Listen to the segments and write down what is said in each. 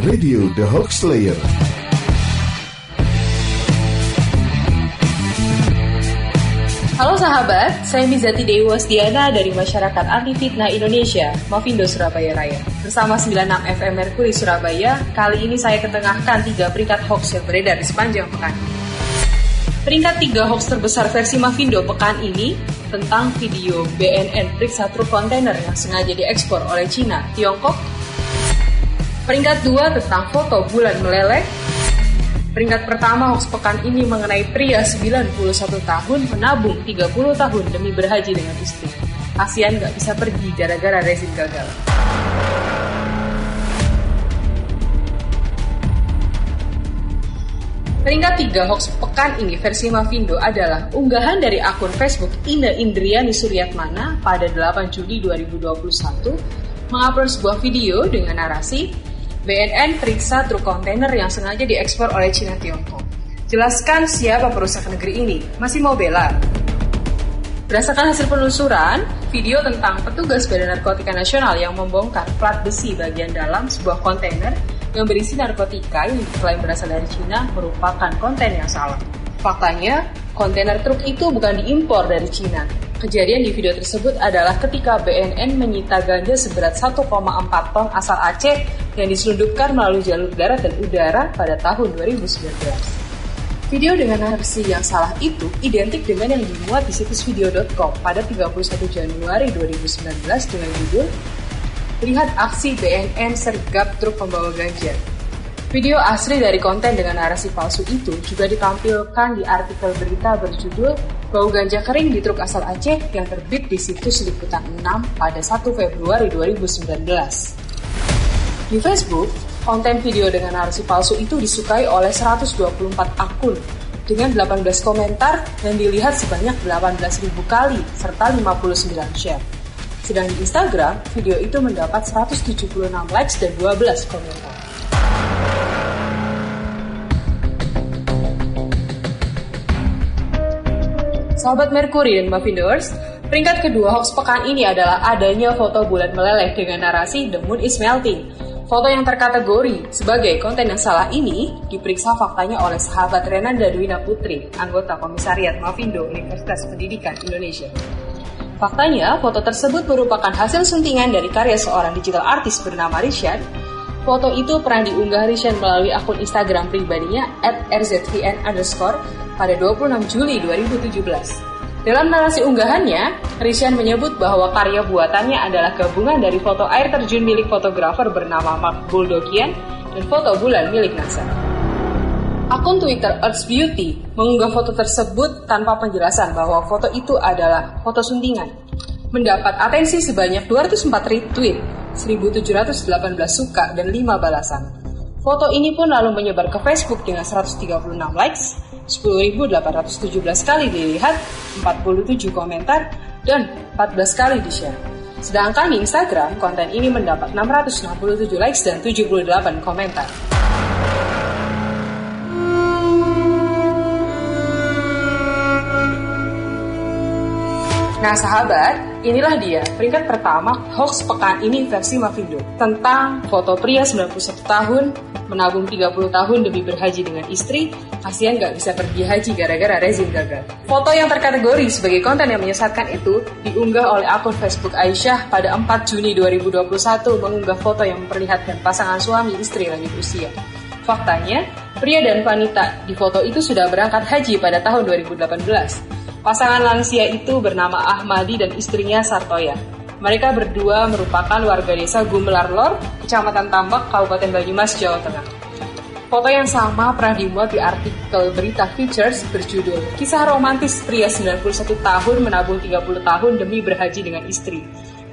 Radio The Hoax Slayer. Halo sahabat, saya Mizati Dewi Wasdiana dari Masyarakat Anti Fitnah Indonesia, Mavindo Surabaya Raya. Bersama 96 FM Merkuri Surabaya, kali ini saya ketengahkan tiga peringkat hoax yang beredar di sepanjang pekan. Peringkat tiga hoax terbesar versi Mavindo pekan ini tentang video BNN periksa truk kontainer yang sengaja diekspor oleh Cina, Tiongkok. Peringkat dua tentang foto bulan meleleh Peringkat pertama hoax pekan ini mengenai pria 91 tahun menabung 30 tahun demi berhaji dengan istri. Kasian gak bisa pergi gara-gara rezim gagal. Peringkat 3 hoax pekan ini versi Mavindo adalah unggahan dari akun Facebook Ina Indriani Suryatmana pada 8 Juli 2021 mengupload sebuah video dengan narasi BNN periksa truk kontainer yang sengaja diekspor oleh Cina Tiongkok. Jelaskan siapa perusahaan negeri ini. Masih mau bela? Berdasarkan hasil penelusuran, video tentang petugas Badan Narkotika Nasional yang membongkar plat besi bagian dalam sebuah kontainer yang berisi narkotika yang diklaim berasal dari Cina merupakan konten yang salah. Faktanya, kontainer truk itu bukan diimpor dari Cina, Kejadian di video tersebut adalah ketika BNN menyita ganja seberat 1,4 ton asal Aceh yang diselundupkan melalui jalur darat dan udara pada tahun 2019. Video dengan narasi yang salah itu identik dengan yang dimuat di situs video.com pada 31 Januari 2019 dengan judul Lihat aksi BNN sergap truk pembawa ganja. Video asli dari konten dengan narasi palsu itu juga ditampilkan di artikel berita berjudul bau ganja kering di truk asal Aceh yang terbit di situs Liputan 6 pada 1 Februari 2019. Di Facebook, konten video dengan narasi palsu itu disukai oleh 124 akun dengan 18 komentar yang dilihat sebanyak 18.000 kali serta 59 share. Sedang di Instagram, video itu mendapat 176 likes dan 12 komentar. Sahabat Merkuri dan Mavindors, peringkat kedua hoax pekan ini adalah adanya foto bulan meleleh dengan narasi The Moon is Melting. Foto yang terkategori sebagai konten yang salah ini diperiksa faktanya oleh sahabat Renanda Dwina Putri, anggota Komisariat Mavindo Universitas Pendidikan Indonesia. Faktanya, foto tersebut merupakan hasil suntingan dari karya seorang digital artis bernama Rishan. Foto itu pernah diunggah Rishan melalui akun Instagram pribadinya at rzvn underscore pada 26 Juli 2017. Dalam narasi unggahannya, Rishan menyebut bahwa karya buatannya adalah gabungan dari foto air terjun milik fotografer bernama Mark Buldokian dan foto bulan milik NASA. Akun Twitter Earth Beauty mengunggah foto tersebut tanpa penjelasan bahwa foto itu adalah foto suntingan. Mendapat atensi sebanyak 204 retweet, 1718 suka, dan 5 balasan. Foto ini pun lalu menyebar ke Facebook dengan 136 likes 10.817 kali dilihat, 47 komentar, dan 14 kali di-share. Sedangkan di Instagram, konten ini mendapat 667 likes dan 78 komentar. Nah sahabat, inilah dia peringkat pertama hoax pekan ini versi Mavindo tentang foto pria 91 tahun menabung 30 tahun demi berhaji dengan istri, kasihan gak bisa pergi haji gara-gara rezim gagal. Foto yang terkategori sebagai konten yang menyesatkan itu diunggah oleh akun Facebook Aisyah pada 4 Juni 2021 mengunggah foto yang memperlihatkan pasangan suami istri lanjut usia. Faktanya, pria dan wanita di foto itu sudah berangkat haji pada tahun 2018. Pasangan lansia itu bernama Ahmadi dan istrinya Sartoya. Mereka berdua merupakan warga desa Gumelar Lor, Kecamatan Tambak, Kabupaten Banyumas, Jawa Tengah. Foto yang sama pernah dimuat di artikel berita Features berjudul Kisah romantis pria 91 tahun menabung 30 tahun demi berhaji dengan istri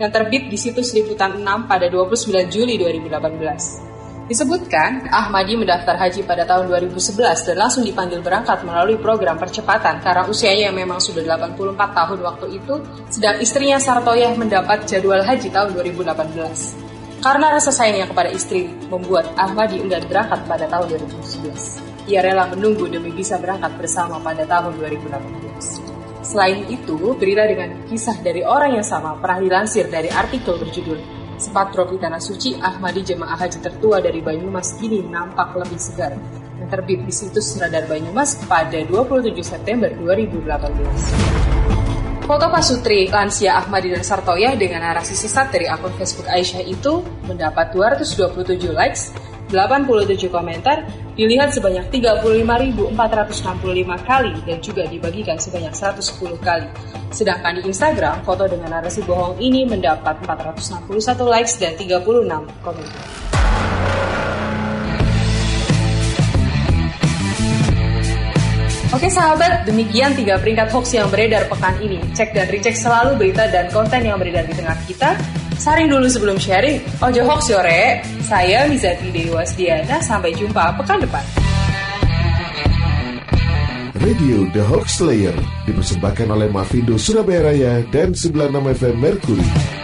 yang terbit di situs Liputan 6 pada 29 Juli 2018. Disebutkan, Ahmadi mendaftar haji pada tahun 2011 dan langsung dipanggil berangkat melalui program percepatan karena usianya yang memang sudah 84 tahun waktu itu, sedang istrinya Sartoyah mendapat jadwal haji tahun 2018. Karena rasa sayangnya kepada istri membuat Ahmadi enggan berangkat pada tahun 2011. Ia rela menunggu demi bisa berangkat bersama pada tahun 2018. Selain itu, berita dengan kisah dari orang yang sama pernah dilansir dari artikel berjudul Di Tanah Suci, Ahmadi jemaah haji tertua dari Banyumas kini nampak lebih segar. Yang terbit di situs Radar Banyumas pada 27 September 2018. Foto Pasutri, Lansia Ahmadi dan Sartoya dengan narasi sesat dari akun Facebook Aisyah itu mendapat 227 likes 87 komentar dilihat sebanyak 35.465 kali dan juga dibagikan sebanyak 110 kali. Sedangkan di Instagram, foto dengan narasi bohong ini mendapat 461 likes dan 36 komentar. Oke sahabat, demikian tiga peringkat hoax yang beredar pekan ini. Cek dan recheck selalu berita dan konten yang beredar di tengah kita Saring dulu sebelum sharing. Ojo hoax yore. Saya Mizati Dewi Wasdiana. Sampai jumpa pekan depan. Radio The Hoax Slayer dipersembahkan oleh Mavindo Surabaya Raya dan 96 FM Mercury.